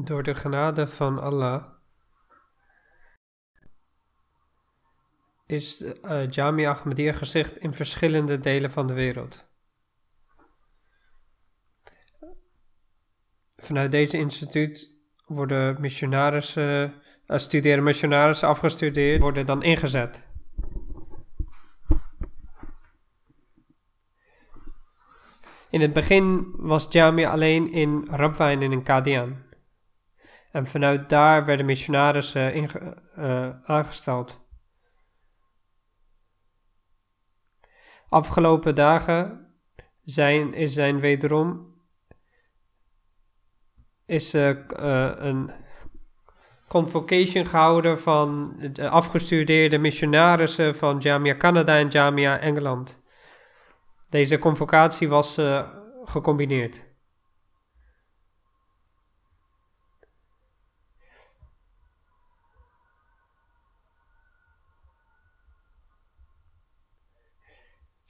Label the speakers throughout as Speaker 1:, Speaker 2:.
Speaker 1: Door de genade van Allah is uh, Jamia Ahmadiyya gezicht in verschillende delen van de wereld. Vanuit deze instituut worden missionarissen, uh, studeren missionarissen afgestudeerd, worden dan ingezet. In het begin was Jamia alleen in Rabwijn in Kadian. En vanuit daar werden missionarissen uh, aangesteld. Afgelopen dagen zijn, is zijn wederom is, uh, een convocation gehouden van de afgestudeerde missionarissen van Jamia Canada en Jamia Engeland. Deze convocatie was uh, gecombineerd.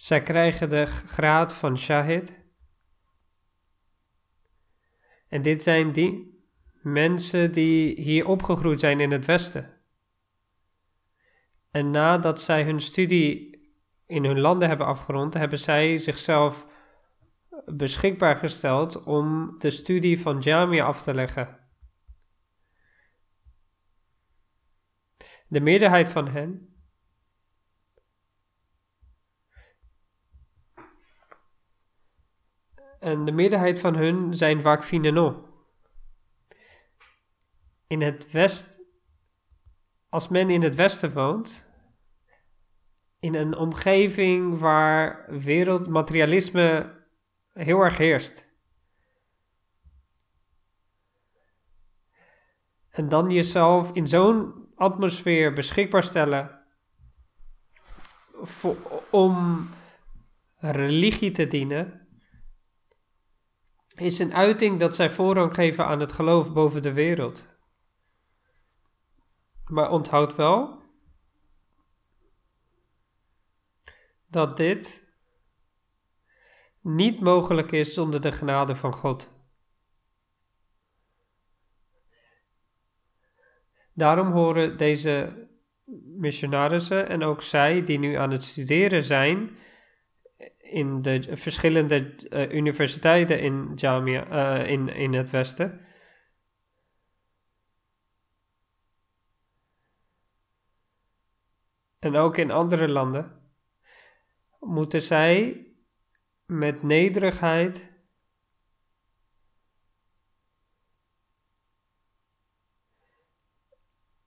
Speaker 1: Zij krijgen de graad van Shahid. En dit zijn die mensen die hier opgegroeid zijn in het Westen. En nadat zij hun studie in hun landen hebben afgerond, hebben zij zichzelf beschikbaar gesteld om de studie van Jamia af te leggen. De meerderheid van hen en de meerderheid van hun zijn Wakfineno. In het west, als men in het westen woont, in een omgeving waar wereldmaterialisme heel erg heerst. En dan jezelf in zo'n atmosfeer beschikbaar stellen om religie te dienen, is een uiting dat zij voorrang geven aan het geloof boven de wereld. Maar onthoud wel dat dit niet mogelijk is zonder de genade van God. Daarom horen deze missionarissen en ook zij die nu aan het studeren zijn in de verschillende uh, universiteiten in, Jamia, uh, in, in het Westen. En ook in andere landen moeten zij met nederigheid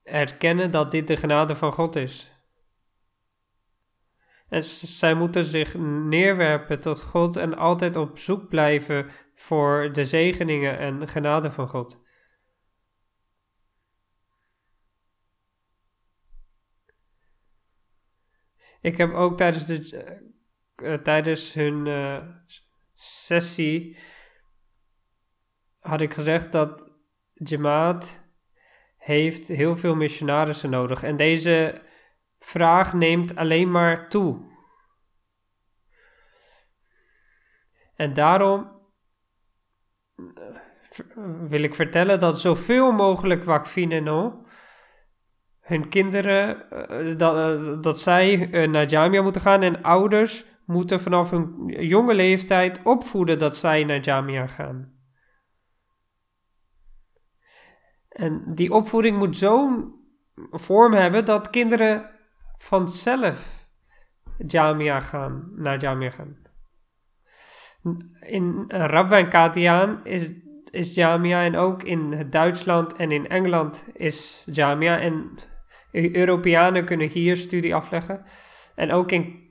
Speaker 1: erkennen dat dit de genade van God is. En zij moeten zich neerwerpen tot God en altijd op zoek blijven voor de zegeningen en genade van God. Ik heb ook tijdens, de, uh, tijdens hun uh, sessie had ik gezegd dat Jamaat heeft heel veel missionarissen nodig. En deze vraag neemt alleen maar toe. En daarom wil ik vertellen dat zoveel mogelijk Wakfineno hun kinderen, uh, dat, uh, dat zij naar Jamia moeten gaan en ouders moeten vanaf hun jonge leeftijd opvoeden dat zij naar Jamia gaan. En die opvoeding moet zo'n vorm hebben dat kinderen vanzelf Jamia gaan, naar Jamia. In Rabwijn Katiaan is, is Jamia en ook in Duitsland en in Engeland is Jamia en Europeanen kunnen hier studie afleggen. En ook in,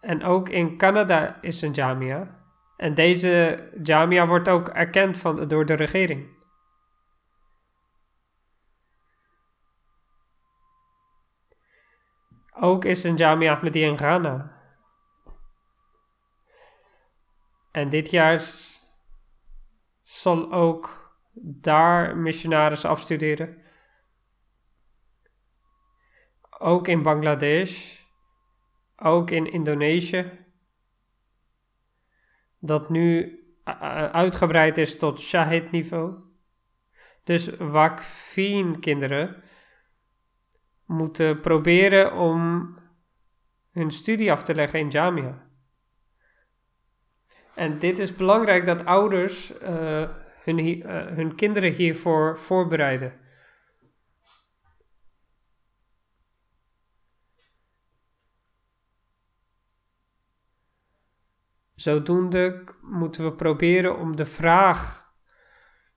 Speaker 1: en ook in Canada is een Jamia. En deze Jamia wordt ook erkend van, door de regering. Ook is een Jamia Ahmadiyya in Ghana. En dit jaar zal ook daar missionaris afstuderen. Ook in Bangladesh. Ook in Indonesië. Dat nu uitgebreid is tot Shahid niveau. Dus Wakfien kinderen moeten proberen om hun studie af te leggen in Jamia. En dit is belangrijk dat ouders uh, hun, uh, hun kinderen hiervoor voorbereiden. Zodoende moeten we proberen om de vraag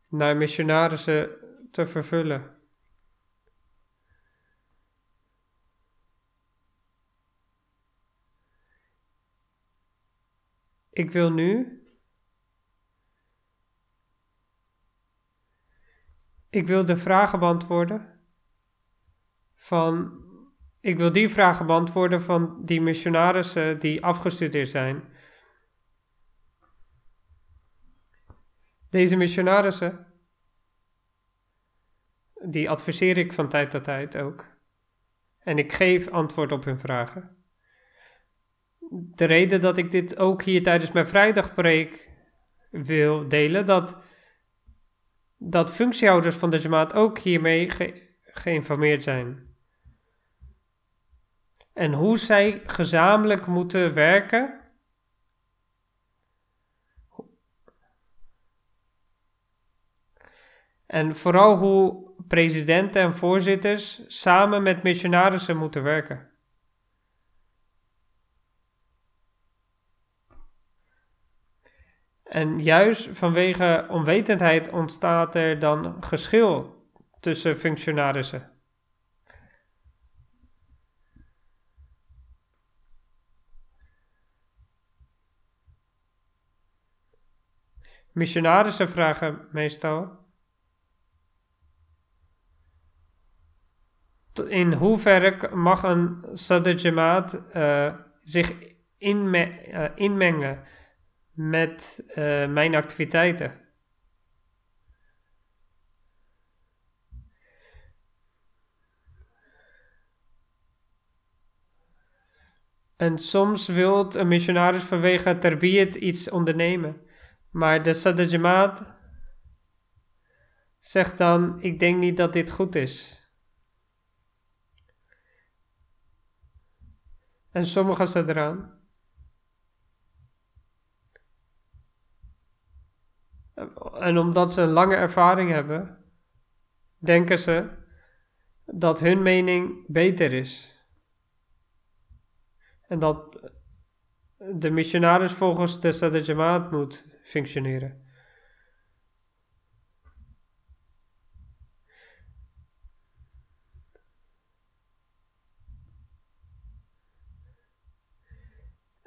Speaker 1: naar missionarissen te vervullen. Ik wil nu. Ik wil de vragen beantwoorden van. Ik wil die vragen beantwoorden van die missionarissen die afgestudeerd zijn. Deze missionarissen, die adviseer ik van tijd tot tijd ook. En ik geef antwoord op hun vragen de reden dat ik dit ook hier tijdens mijn vrijdagpreek wil delen, dat, dat functiehouders van de Jamaat ook hiermee geïnformeerd zijn. En hoe zij gezamenlijk moeten werken. En vooral hoe presidenten en voorzitters samen met missionarissen moeten werken. En juist vanwege onwetendheid ontstaat er dan geschil tussen functionarissen. Missionarissen vragen meestal. In hoeverre mag een Sadr uh, zich uh, inmengen met uh, mijn activiteiten. En soms wil een missionaris vanwege terbiyat iets ondernemen. Maar de Sadr Jamaat zegt dan, ik denk niet dat dit goed is. En sommigen eraan. En omdat ze een lange ervaring hebben, denken ze dat hun mening beter is. En dat de missionaris volgens de Sadr Jamaat moet functioneren.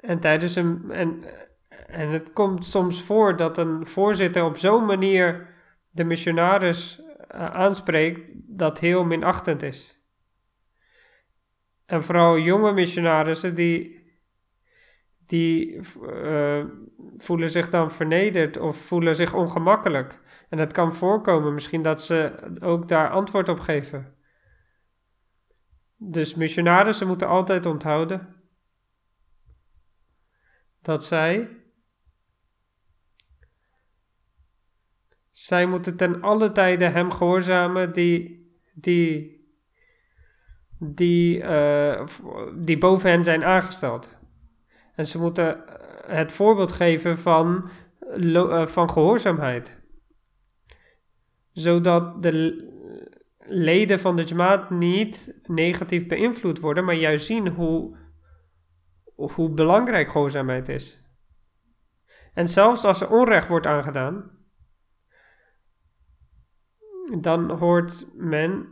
Speaker 1: En tijdens een. En, en het komt soms voor dat een voorzitter op zo'n manier de missionaris uh, aanspreekt dat heel minachtend is. En vooral jonge missionarissen die, die uh, voelen zich dan vernederd of voelen zich ongemakkelijk. En het kan voorkomen misschien dat ze ook daar antwoord op geven. Dus missionarissen moeten altijd onthouden dat zij Zij moeten ten alle tijde hem gehoorzamen die, die, die, uh, die boven hen zijn aangesteld. En ze moeten het voorbeeld geven van, uh, van gehoorzaamheid. Zodat de leden van de Jamaat niet negatief beïnvloed worden, maar juist zien hoe, hoe belangrijk gehoorzaamheid is. En zelfs als er onrecht wordt aangedaan, dan hoort men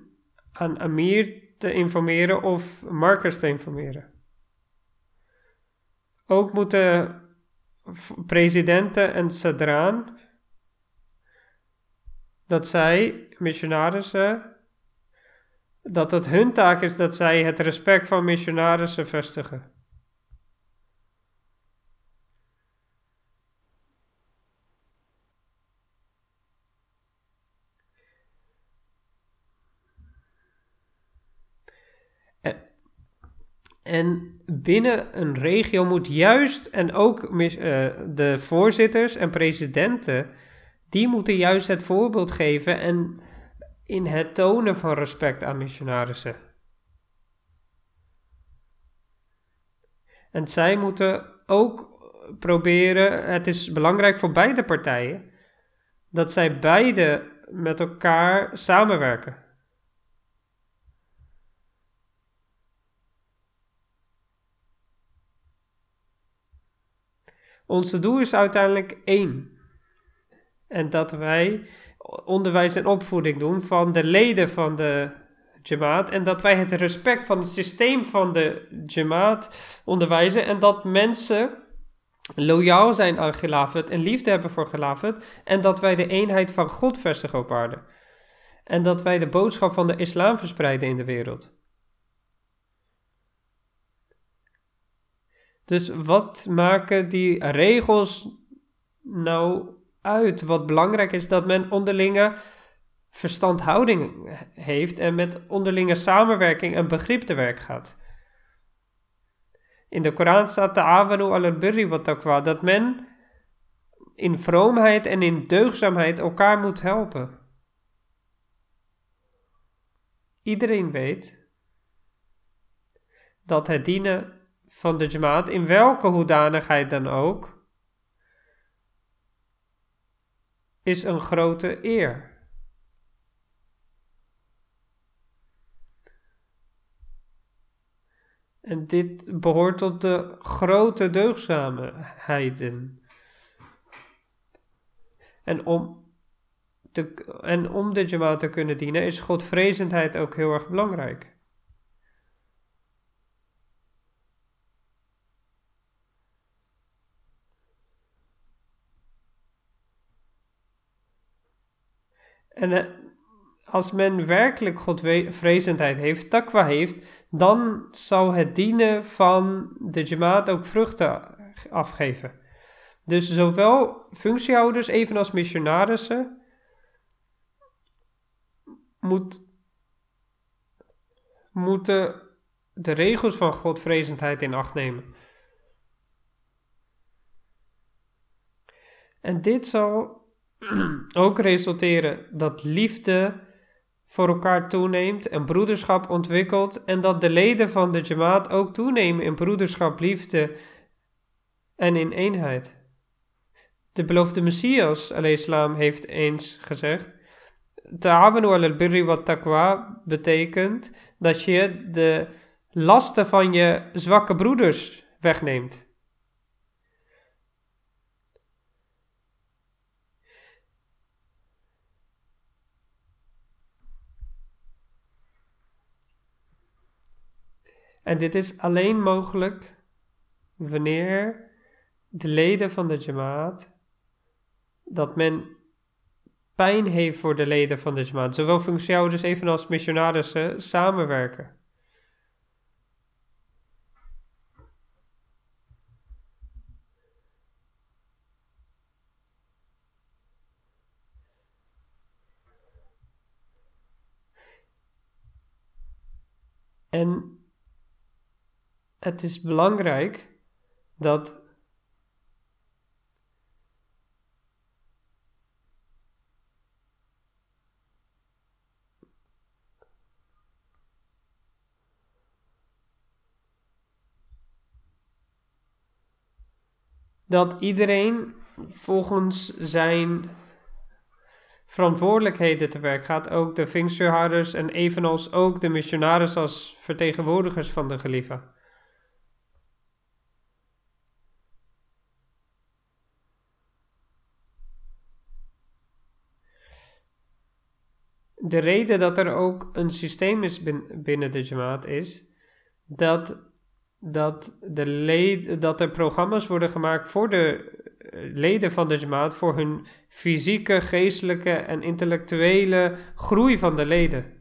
Speaker 1: aan Amir te informeren of Marcus te informeren. Ook moeten presidenten en sadraan, dat zij, missionarissen, dat het hun taak is dat zij het respect van missionarissen vestigen. En binnen een regio moet juist, en ook uh, de voorzitters en presidenten, die moeten juist het voorbeeld geven en in het tonen van respect aan missionarissen. En zij moeten ook proberen, het is belangrijk voor beide partijen, dat zij beide met elkaar samenwerken. Onze doel is uiteindelijk één. En dat wij onderwijs en opvoeding doen van de leden van de Jamaat. En dat wij het respect van het systeem van de Jamaat onderwijzen. En dat mensen loyaal zijn aan Gelafet en liefde hebben voor Gelafet. En dat wij de eenheid van God vestigen op aarde. En dat wij de boodschap van de islam verspreiden in de wereld. Dus wat maken die regels nou uit? Wat belangrijk is dat men onderlinge verstandhouding heeft en met onderlinge samenwerking en begrip te werk gaat. In de Koran staat ta'awanu al-birri wat taqwa, dat men in vroomheid en in deugzaamheid elkaar moet helpen. Iedereen weet dat het dienen van de jamaat, in welke hoedanigheid dan ook, is een grote eer. En dit behoort tot de grote deugdzaamheden. En om, te, en om de jamaat te kunnen dienen is godvrezendheid ook heel erg belangrijk. En eh, als men werkelijk godvrezendheid heeft, takwa heeft, dan zal het dienen van de jamaat ook vruchten afgeven. Dus zowel functiehouders evenals missionarissen moet, moeten de regels van godvrezendheid in acht nemen. En dit zal ook resulteren dat liefde voor elkaar toeneemt en broederschap ontwikkelt en dat de leden van de Jamaat ook toenemen in broederschap, liefde en in eenheid. De beloofde Messias, islam, heeft eens gezegd, Ta'awanu al-birri wat taqwa betekent dat je de lasten van je zwakke broeders wegneemt. En dit is alleen mogelijk wanneer de leden van de Jamaat, dat men pijn heeft voor de leden van de Jamaat, zowel functiehouders evenals missionarissen, samenwerken. En het is belangrijk dat iedereen volgens zijn verantwoordelijkheden te werk gaat. Ook de vinkstuurhouders en evenals ook de missionaris als vertegenwoordigers van de geliefde. De reden dat er ook een systeem is binnen de Jamaat is dat, dat, de dat er programma's worden gemaakt voor de eh, leden van de Jamaat voor hun fysieke, geestelijke en intellectuele groei van de leden.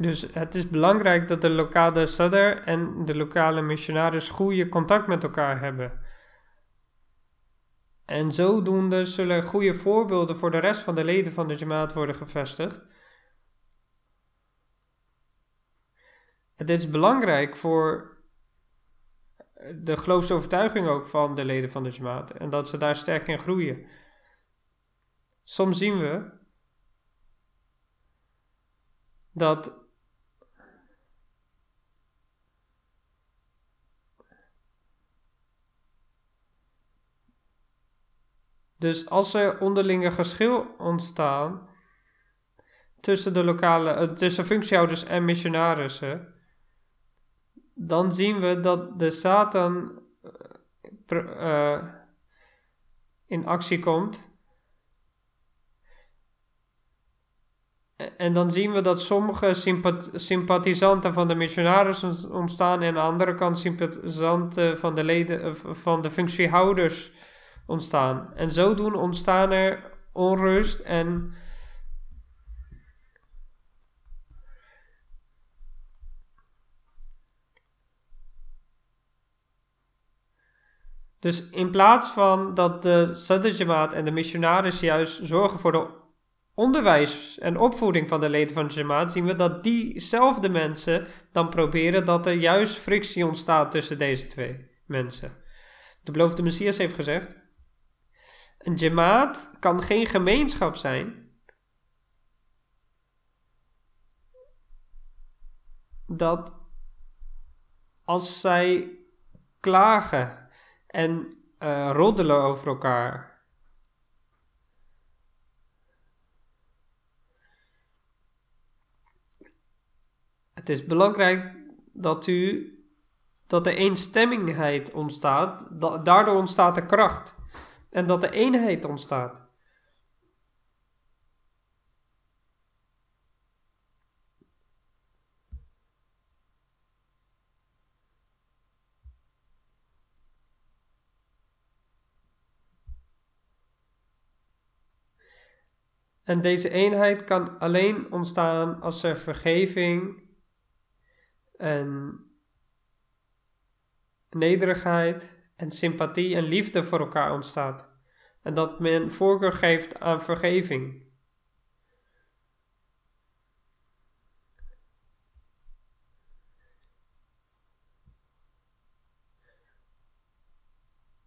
Speaker 1: Dus het is belangrijk dat de lokale sadr en de lokale missionaris goede contact met elkaar hebben. En zodoende zullen goede voorbeelden voor de rest van de leden van de Jamaat worden gevestigd. Het is belangrijk voor de geloofsovertuiging ook van de leden van de Jamaat en dat ze daar sterk in groeien. Soms zien we dat Dus als er onderlinge geschil ontstaan tussen de lokale, uh, tussen functiehouders en missionarissen, dan zien we dat de Satan uh, in actie komt. En dan zien we dat sommige sympathisanten van de missionarissen ontstaan en aan de andere kant sympathisanten van de leden van de functiehouders ontstaan. En zodoende ontstaan er onrust en Dus in plaats van dat de Sadr en de missionaris juist zorgen voor de onderwijs en opvoeding van de leden van de Jamaat, zien we dat diezelfde mensen dan proberen dat er juist frictie ontstaat tussen deze twee mensen. De beloofde Messias heeft gezegd: een jamaat kan geen gemeenschap zijn dat als zij klagen en uh, roddelen over elkaar. Het is belangrijk dat u dat er eenstemmigheid ontstaat, daardoor ontstaat er kracht en dat de eenheid ontstaat. En deze eenheid kan alleen ontstaan als er vergeving en nederigheid en sympathie en liefde voor elkaar ontstaat. En dat men voorkeur geeft aan vergeving.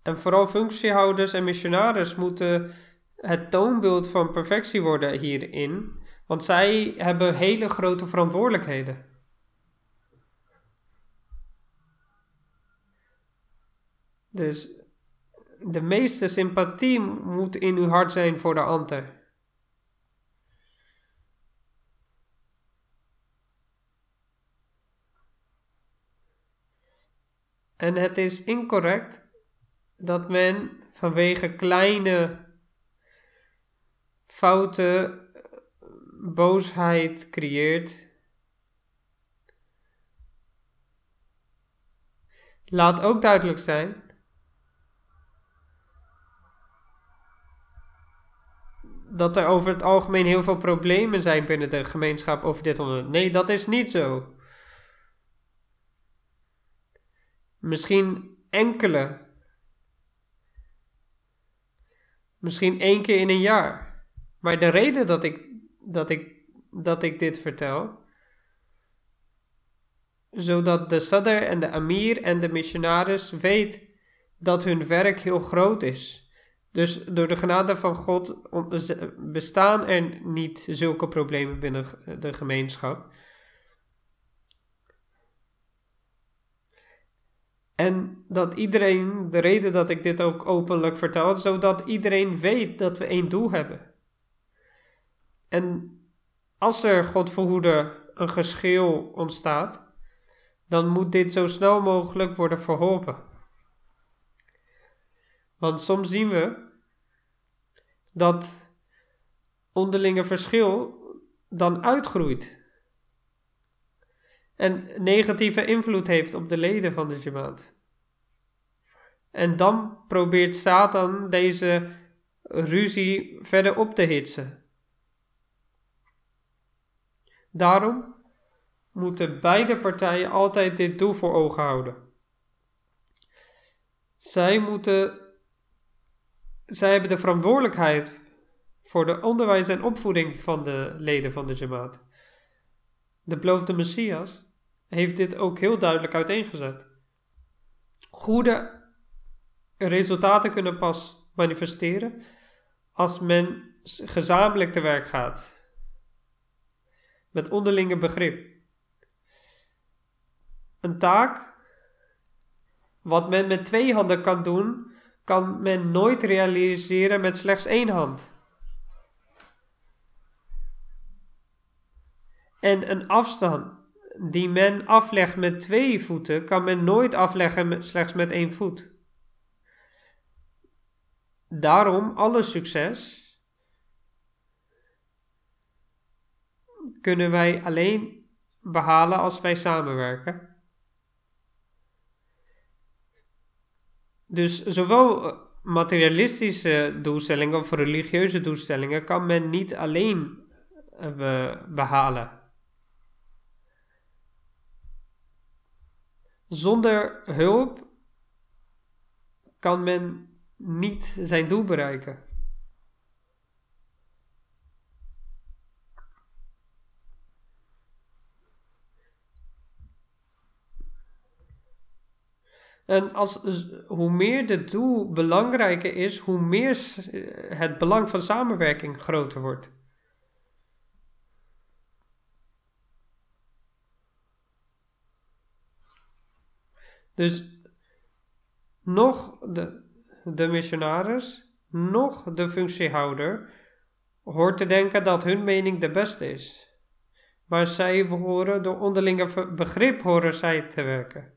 Speaker 1: En vooral functiehouders en missionaris moeten het toonbeeld van perfectie worden hierin, want zij hebben hele grote verantwoordelijkheden. Dus de meeste sympathie moet in uw hart zijn voor de ander. En het is incorrect dat men vanwege kleine fouten boosheid creëert. Laat ook duidelijk zijn dat er over het algemeen heel veel problemen zijn binnen de gemeenschap over dit onderwerp. Nee, dat is niet zo. Misschien enkele. Misschien één keer in een jaar. Maar de reden dat ik, dat ik, dat ik dit vertel, zodat de sadr en de amir en de missionaris weet dat hun werk heel groot is dus door de genade van God bestaan er niet zulke problemen binnen de gemeenschap. En dat iedereen, de reden dat ik dit ook openlijk vertel, zodat iedereen weet dat we één doel hebben. En als er, God verhoede, een geschil ontstaat, dan moet dit zo snel mogelijk worden verholpen. Want soms zien we dat onderlinge verschil dan uitgroeit. En negatieve invloed heeft op de leden van de Jamaat. En dan probeert Satan deze ruzie verder op te hitsen. Daarom moeten beide partijen altijd dit doel voor ogen houden. Zij moeten, zij hebben de verantwoordelijkheid voor de onderwijs en opvoeding van de leden van de Jamaat. De beloofde Messias heeft dit ook heel duidelijk uiteengezet. Goede resultaten kunnen pas manifesteren als men gezamenlijk te werk gaat. Met onderlinge begrip. Een taak, wat men met twee handen kan doen, kan men nooit realiseren met slechts één hand. En een afstand die men aflegt met twee voeten, kan men nooit afleggen met, slechts met één voet. Daarom alle succes kunnen wij alleen behalen als wij samenwerken. Dus zowel materialistische doelstellingen of religieuze doelstellingen kan men niet alleen eh, behalen. Zonder hulp kan men niet zijn doel bereiken. En als, hoe meer het doel belangrijker is, hoe meer het belang van samenwerking groter wordt. Dus nog de, de missionaris, nog de functiehouder hoort te denken dat hun mening de beste is. Maar zij behoren door onderlinge begrip horen zij te werken.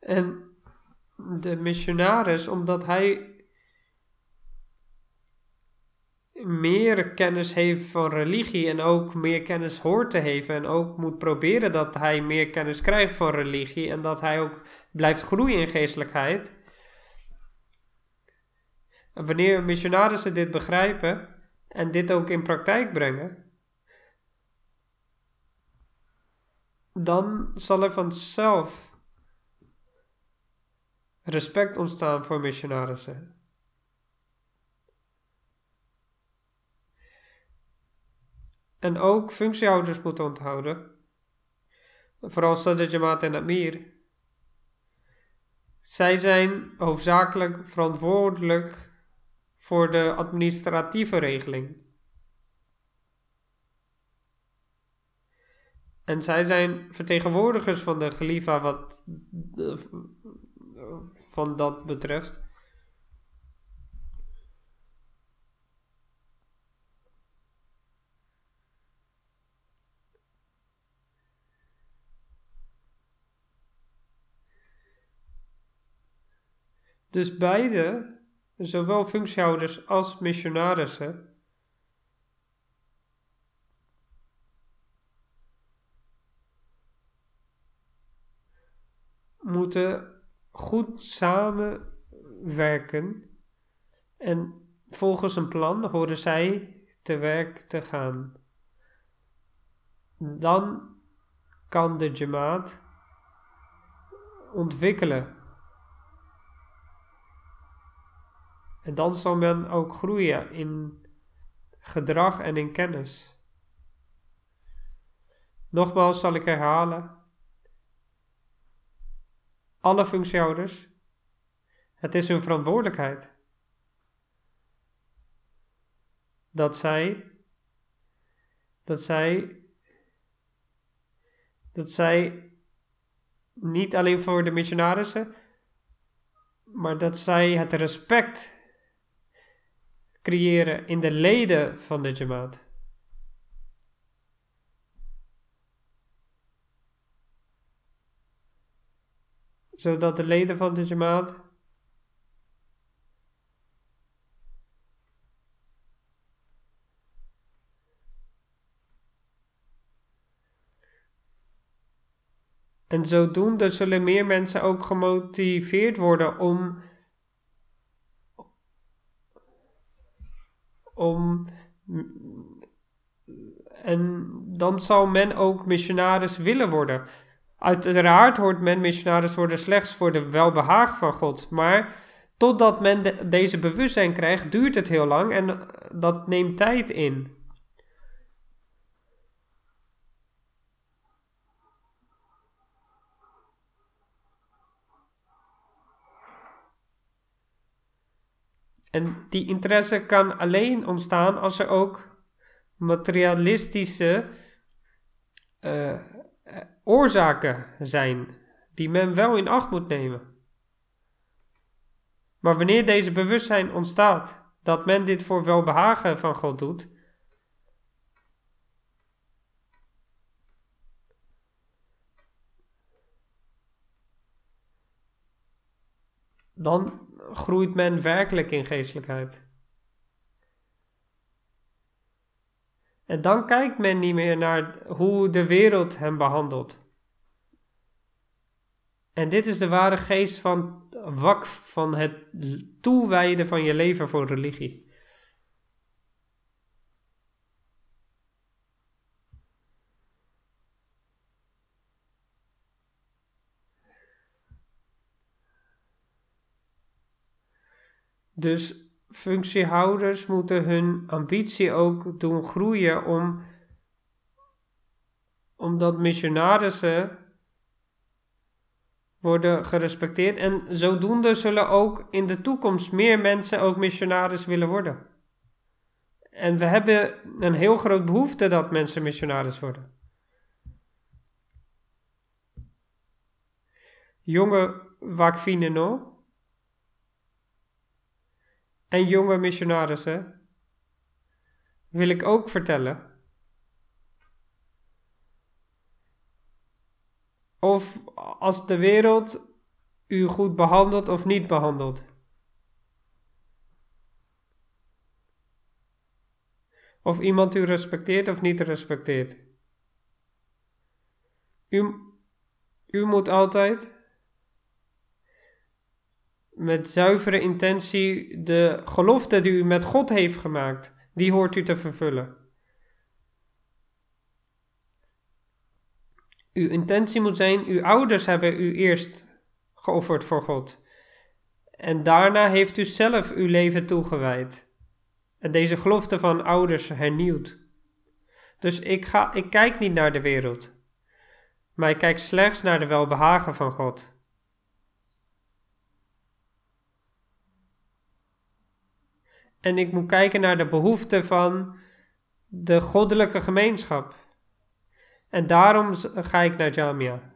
Speaker 1: En de missionaris, omdat hij meer kennis heeft van religie en ook meer kennis hoort te hebben en ook moet proberen dat hij meer kennis krijgt van religie en dat hij ook blijft groeien in geestelijkheid. En wanneer missionarissen dit begrijpen en dit ook in praktijk brengen, dan zal er vanzelf respect ontstaan voor missionarissen. En ook functiehouders moeten onthouden, vooral Sadr Jamaat en Amir. Zij zijn hoofdzakelijk verantwoordelijk voor de administratieve regeling. En zij zijn vertegenwoordigers van de Khalifa wat van dat betreft. Dus beide, zowel functiehouders als missionarissen, moeten goed samenwerken en volgens een plan horen zij te werk te gaan. Dan kan de Jamaat ontwikkelen. En dan zal men ook groeien in gedrag en in kennis. Nogmaals zal ik herhalen alle functiehouders. Het is hun verantwoordelijkheid dat zij, dat zij, dat zij niet alleen voor de missionarissen, maar dat zij het respect creëren in de leden van de Jamaat. zodat de leden van de jamaat En zodoende zullen meer mensen ook gemotiveerd worden om, om en dan zal men ook missionaris willen worden. Uiteraard hoort men missionaris worden slechts voor de welbehagen van God. Maar totdat men deze bewustzijn krijgt, duurt het heel lang en dat neemt tijd in. En die interesse kan alleen ontstaan als er ook materialistische uh, oorzaken zijn die men wel in acht moet nemen. Maar wanneer deze bewustzijn ontstaat dat men dit voor welbehagen van God doet, dan groeit men werkelijk in geestelijkheid. En dan kijkt men niet meer naar hoe de wereld hem behandelt. En dit is de ware geest van wak, van het toewijden van je leven voor religie. Dus functiehouders moeten hun ambitie ook doen groeien om, omdat missionarissen worden gerespecteerd en zodoende zullen ook in de toekomst meer mensen ook missionaris willen worden. En we hebben een heel groot behoefte dat mensen missionaris worden. Jonge wakfineno en jonge missionarissen wil ik ook vertellen. Of als de wereld u goed behandelt of niet behandelt. Of iemand u respecteert of niet respecteert. U, u moet altijd met zuivere intentie de gelofte die u met God heeft gemaakt, die hoort u te vervullen. Uw intentie moet zijn, uw ouders hebben u eerst geofferd voor God. En daarna heeft u zelf uw leven toegewijd. En deze gelofte van ouders hernieuwd. Dus ik, ga, ik kijk niet naar de wereld, maar ik kijk slechts naar de welbehagen van God. En ik moet kijken naar de behoeften van de goddelijke gemeenschap. En daarom ga ik naar Jamia.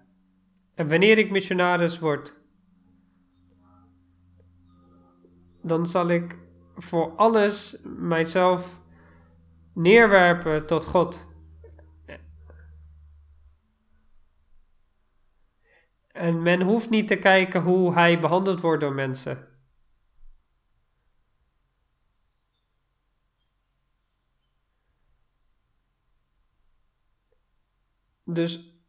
Speaker 1: En wanneer ik missionaris word, dan zal ik voor alles mijzelf neerwerpen tot God. En men hoeft niet te kijken hoe hij behandeld wordt door mensen. Dus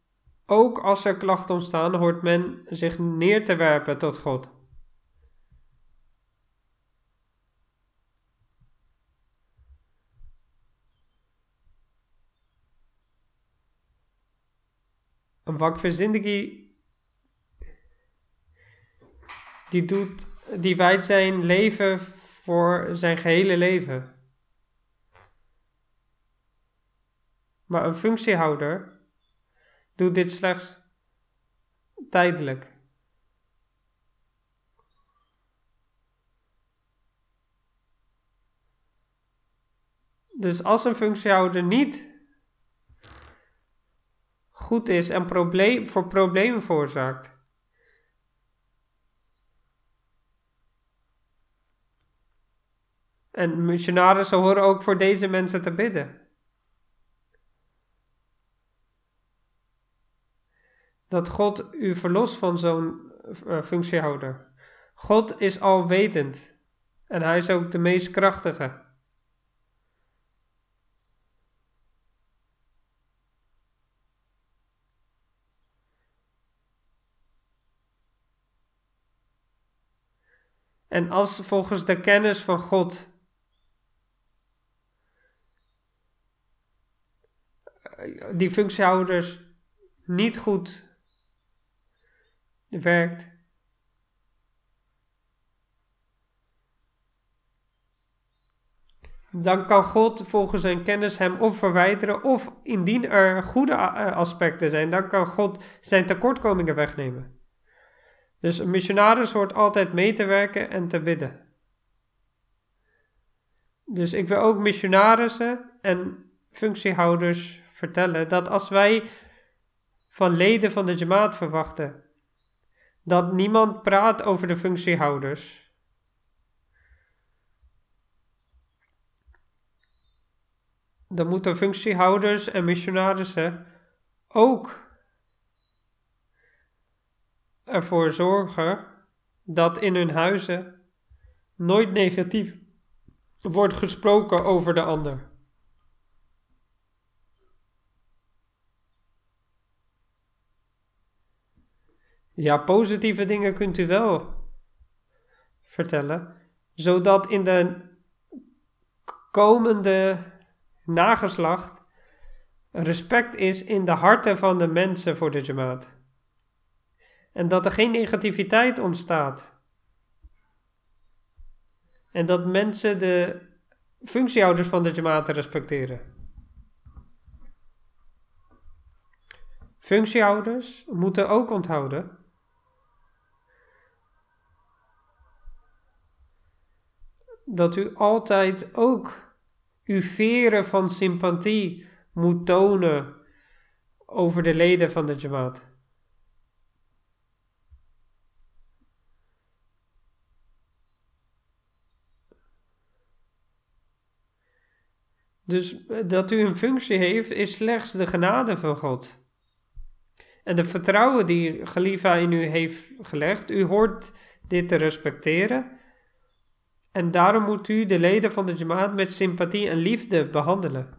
Speaker 1: ook als er klachten ontstaan, hoort men zich neer te werpen tot God. Een wakverzindigi die doet, die wijdt zijn leven voor zijn gehele leven. Maar een functiehouder Doe dit slechts tijdelijk. Dus als een functiehouder niet goed is en probleem, voor problemen veroorzaakt. En missionarissen horen ook voor deze mensen te bidden. dat God u verlost van zo'n eh, functiehouder. God is alwetend en hij is ook de meest krachtige. En als volgens de kennis van God eh, die functiehouders niet goed werkt, dan kan God volgens zijn kennis hem of verwijderen, of indien er goede aspecten zijn, dan kan God zijn tekortkomingen wegnemen. Dus een missionaris hoort altijd mee te werken en te bidden. Dus ik wil ook missionarissen en functiehouders vertellen dat als wij van leden van de Jamaat verwachten dat niemand praat over de functiehouders, dan moeten functiehouders en missionarissen ook ervoor zorgen dat in hun huizen nooit negatief wordt gesproken over de ander. Ja, positieve dingen kunt u wel vertellen, zodat in de komende nageslacht respect is in de harten van de mensen voor de Jamaat. En dat er geen negativiteit ontstaat. En dat mensen de functiehouders van de Jamaat respecteren. Functiehouders moeten ook onthouden dat u altijd ook uw veren van sympathie moet tonen over de leden van de Jamaat. Dus eh, dat u een functie heeft, is slechts de genade van God. En de vertrouwen die Khalifa in u heeft gelegd, u hoort dit te respecteren. En daarom moet u de leden van de Jamaat met sympathie en liefde behandelen.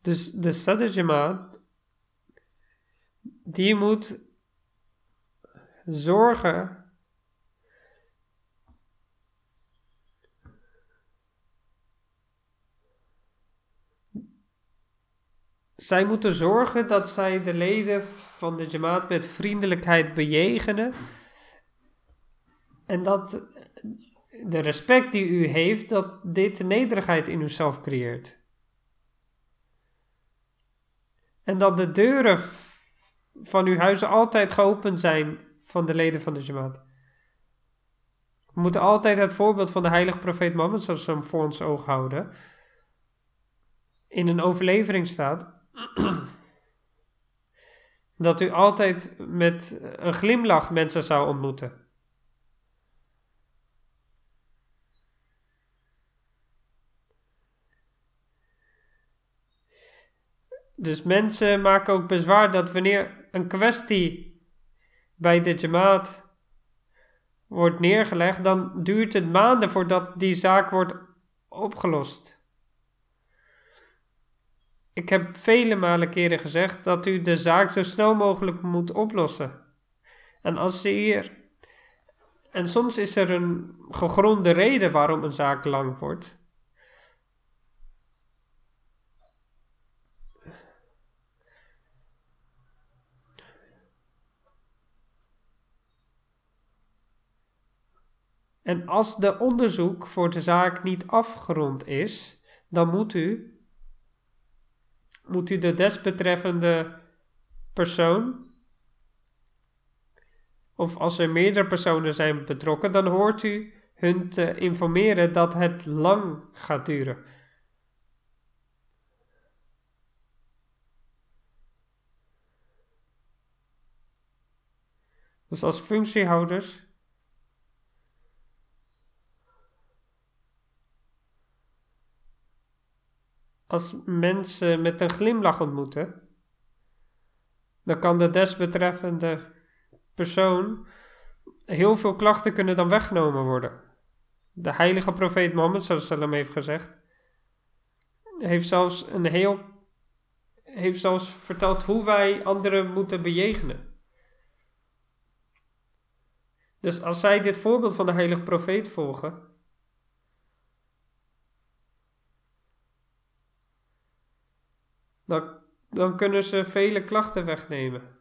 Speaker 1: Dus de Sadr Jamaat, die moet zorgen zij moeten zorgen dat zij de leden van de Jamaat met vriendelijkheid bejegenen. En dat de respect die u heeft, dat dit nederigheid in uzelf creëert. En dat de deuren van uw huizen altijd geopend zijn van de leden van de Jamaat. We moeten altijd het voorbeeld van de heilige profeet Mohammed voor ons oog houden. In een overlevering staat dat u altijd met een glimlach mensen zou ontmoeten. Dus mensen maken ook bezwaar dat wanneer een kwestie bij de Jamaat wordt neergelegd, dan duurt het maanden voordat die zaak wordt opgelost. Ik heb vele malen keren gezegd dat u de zaak zo snel mogelijk moet oplossen. En als ze hier. En soms is er een gegronde reden waarom een zaak lang wordt. En als de onderzoek voor de zaak niet afgerond is, dan moet u moet u de desbetreffende persoon, of als er meerdere personen zijn betrokken, dan hoort u hun te informeren dat het lang gaat duren. Dus als functiehouders als mensen met een glimlach ontmoeten, dan kan de desbetreffende persoon heel veel klachten kunnen dan weggenomen worden. De heilige profeet Mohammed sallam heeft gezegd, heeft zelfs een heel, heeft zelfs verteld hoe wij anderen moeten bejegenen. Dus als zij dit voorbeeld van de heilige profeet volgen, dan, dan kunnen ze vele klachten wegnemen.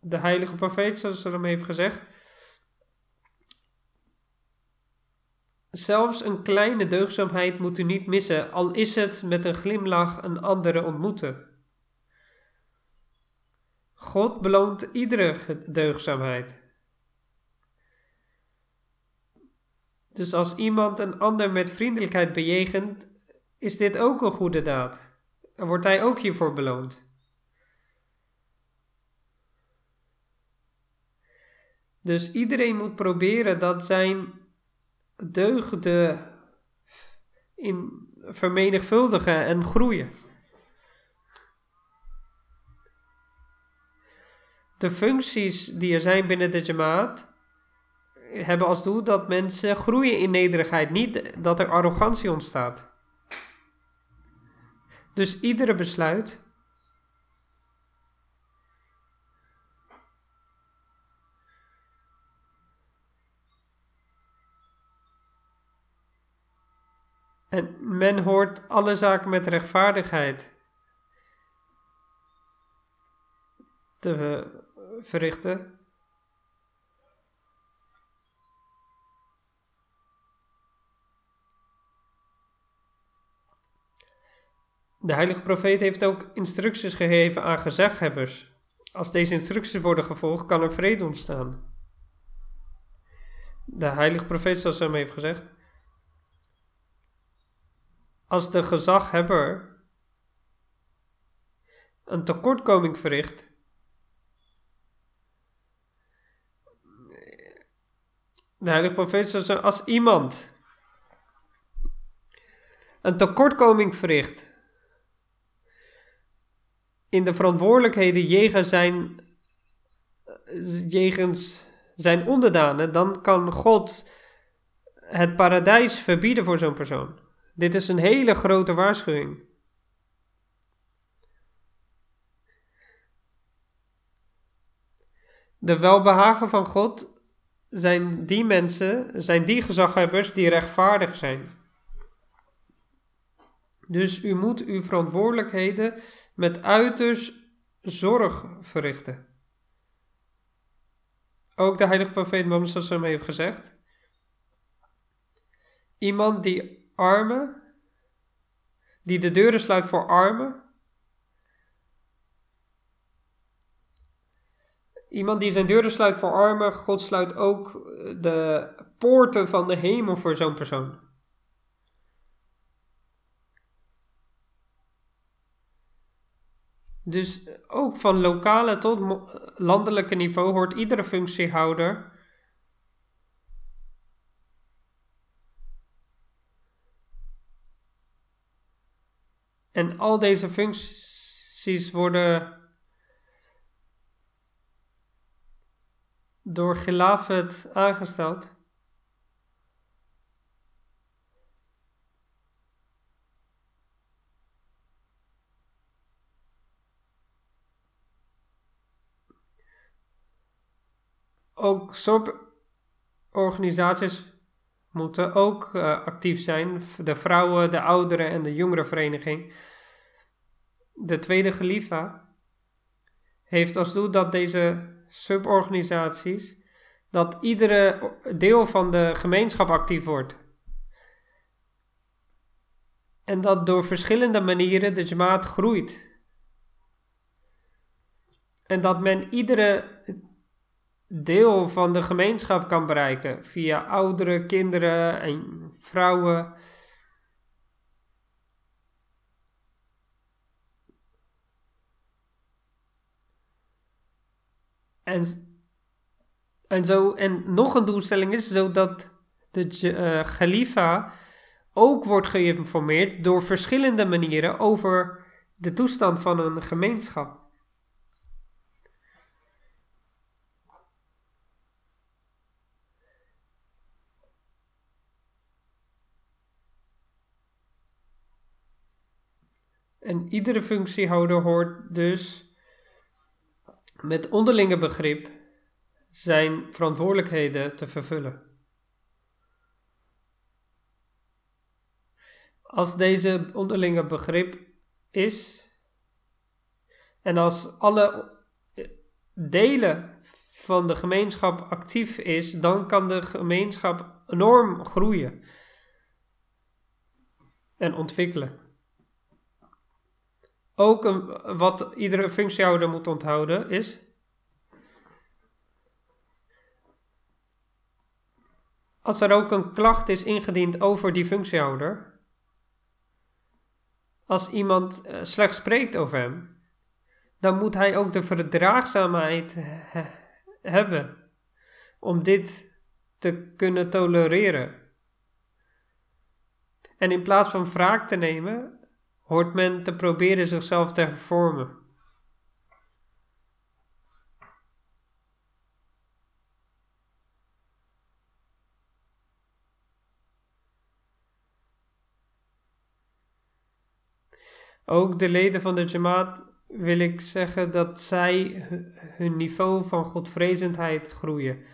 Speaker 1: De heilige profeet, zoals ze hem heeft gezegd, Zelfs een kleine deugzaamheid moet u niet missen, al is het met een glimlach een andere ontmoeten. God beloont iedere deugzaamheid. Dus als iemand een ander met vriendelijkheid bejegent, is dit ook een goede daad. En wordt hij ook hiervoor beloond. Dus iedereen moet proberen dat zijn deugden in vermenigvuldigen en groeien. De functies die er zijn binnen de Jamaat hebben als doel dat mensen groeien in nederigheid, niet dat er arrogantie ontstaat. Dus iedere besluit En men hoort alle zaken met rechtvaardigheid te verrichten. De heilige profeet heeft ook instructies gegeven aan gezaghebbers. Als deze instructies worden gevolgd, kan er vrede ontstaan. De heilige profeet, zoals hij hem heeft gezegd, als de gezaghebber een tekortkoming verricht, de heilige profeet als iemand een tekortkoming verricht in de verantwoordelijkheden jegens zijn, jegens zijn onderdanen, dan kan God het paradijs verbieden voor zo'n persoon. Dit is een hele grote waarschuwing. De welbehagen van God zijn die mensen, zijn die gezaghebbers die rechtvaardig zijn. Dus u moet uw verantwoordelijkheden met uiterst zorg verrichten. Ook de heilige profeet Mohammed heeft gezegd: Iemand die armen, die de deuren sluit voor armen. Iemand die zijn deuren sluit voor armen, God sluit ook de poorten van de hemel voor zo'n persoon. Dus ook van lokale tot landelijke niveau hoort iedere functiehouder En al deze functies worden door Gilafet aangesteld. Ook organisaties moeten ook uh, actief zijn. De vrouwen, de ouderen en de jongerenvereniging. De tweede Gelifa heeft als doel dat deze suborganisaties, dat iedere deel van de gemeenschap actief wordt. En dat door verschillende manieren de jamaat groeit. En dat men iedere deel van de gemeenschap kan bereiken via ouderen, kinderen en vrouwen. En, zo, en nog een doelstelling is zodat de uh, ook wordt geïnformeerd door verschillende manieren over de toestand van een gemeenschap. En iedere functiehouder hoort dus met onderlinge begrip zijn verantwoordelijkheden te vervullen. Als deze onderlinge begrip is en als alle delen van de gemeenschap actief is, dan kan de gemeenschap enorm groeien en ontwikkelen. Ook een, wat iedere functiehouder moet onthouden is. Als er ook een klacht is ingediend over die functiehouder, als iemand uh, slecht spreekt over hem, dan moet hij ook de verdraagzaamheid hebben om dit te kunnen tolereren. En in plaats van wraak te nemen, hoort men te proberen zichzelf te hervormen. Ook de leden van de Jamaat wil ik zeggen dat zij hun niveau van godvrezendheid groeien.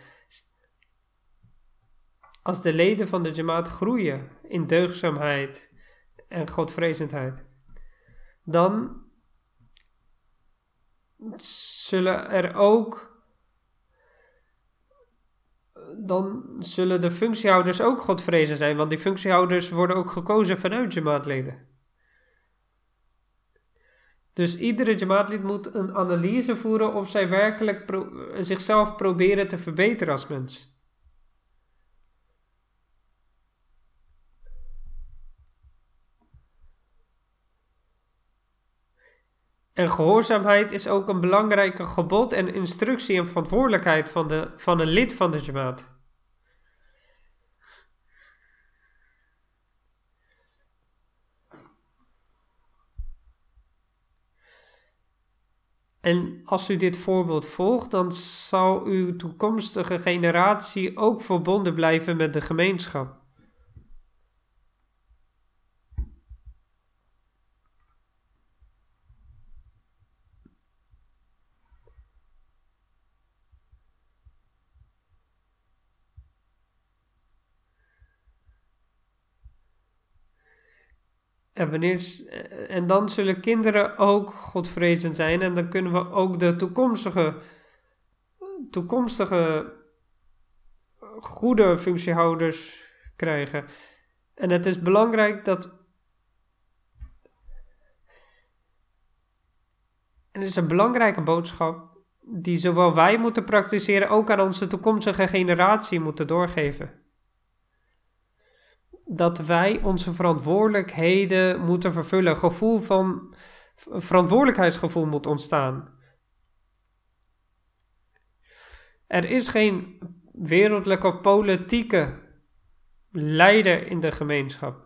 Speaker 1: Als de leden van de Jamaat groeien in deugdzaamheid en godvrezendheid, dan zullen er ook. Dan zullen de functiehouders ook godvrezen zijn, want die functiehouders worden ook gekozen vanuit Jamaatleden. Dus iedere Jamaatlid moet een analyse voeren of zij werkelijk zichzelf proberen te verbeteren als mens. En gehoorzaamheid is ook een belangrijke gebod en instructie en verantwoordelijkheid van, de, van een lid van de Jamaat. En als u dit voorbeeld volgt, dan zal uw toekomstige generatie ook verbonden blijven met de gemeenschap. En, en dan zullen kinderen ook godvrezend zijn en dan kunnen we ook de toekomstige, toekomstige goede functiehouders krijgen. En het is belangrijk dat. En het is een belangrijke boodschap die zowel wij moeten praktiseren, ook aan onze toekomstige generatie moeten doorgeven dat wij onze verantwoordelijkheden moeten vervullen. Gevoel van verantwoordelijkheidsgevoel moet ontstaan. Er is geen wereldlijke of politieke leider in de gemeenschap.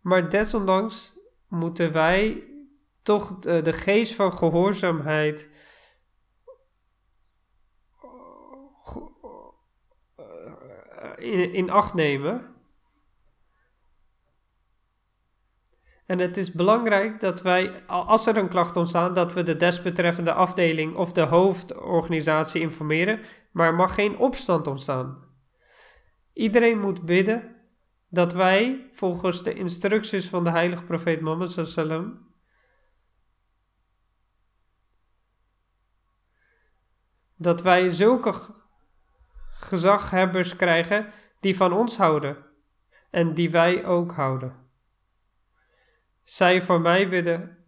Speaker 1: Maar desondanks moeten wij toch de, de geest van gehoorzaamheid in, in acht nemen. En het is belangrijk dat wij, als er een klacht ontstaat, dat we de desbetreffende afdeling of de hoofdorganisatie informeren, maar er mag geen opstand ontstaan. Iedereen moet bidden dat wij, volgens de instructies van de heilige profeet Mohammed sallam, dat wij zulke gezaghebbers krijgen die van ons houden en die wij ook houden. Zij voor mij bidden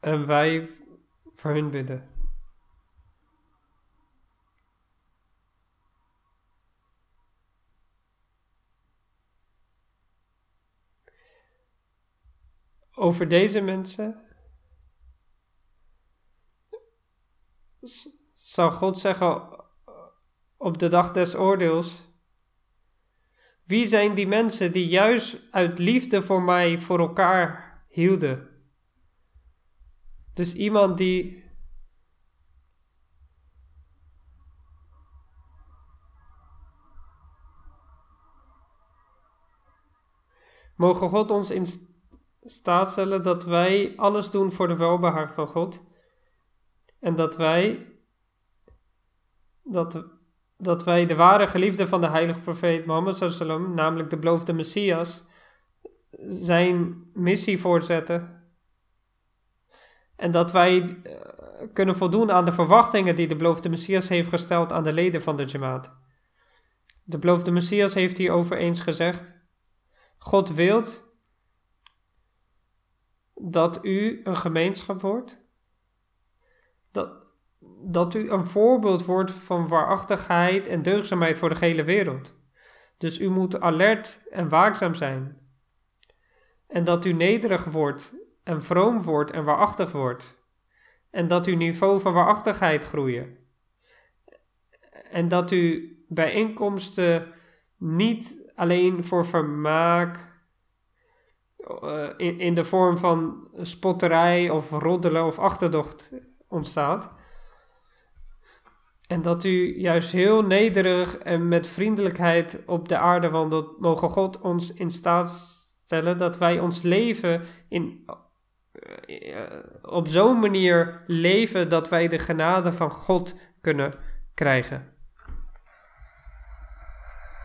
Speaker 1: en wij voor hun bidden. Over deze mensen zal God zeggen op de dag des oordeels: Wie zijn die mensen die juist uit liefde voor mij voor elkaar hielden? Dus iemand die Mogen God ons in staat stellen dat wij alles doen voor de welbehaag van God. En dat wij, dat, dat wij de ware geliefde van de heilige profeet Mohammed sallam, namelijk de beloofde Messias, zijn missie voortzetten. En dat wij eh, kunnen voldoen aan de verwachtingen die de beloofde Messias heeft gesteld aan de leden van de Jamaat. De beloofde Messias heeft hierover eens gezegd: God wilt dat u een gemeenschap wordt, dat, u een voorbeeld wordt van waarachtigheid en deugdzaamheid voor de hele wereld. Dus u moet alert en waakzaam zijn. En dat u nederig wordt en vroom wordt en waarachtig wordt. En dat uw niveau van waarachtigheid groeien. En dat u bijeenkomsten niet alleen voor vermaak, in, in de vorm van spotterij of roddelen of achterdocht ontstaat. En dat u juist heel nederig en met vriendelijkheid op de aarde wandelt, mogen God ons in staat stellen dat wij ons leven in, uh, op zo'n manier leven dat wij de genade van God kunnen krijgen.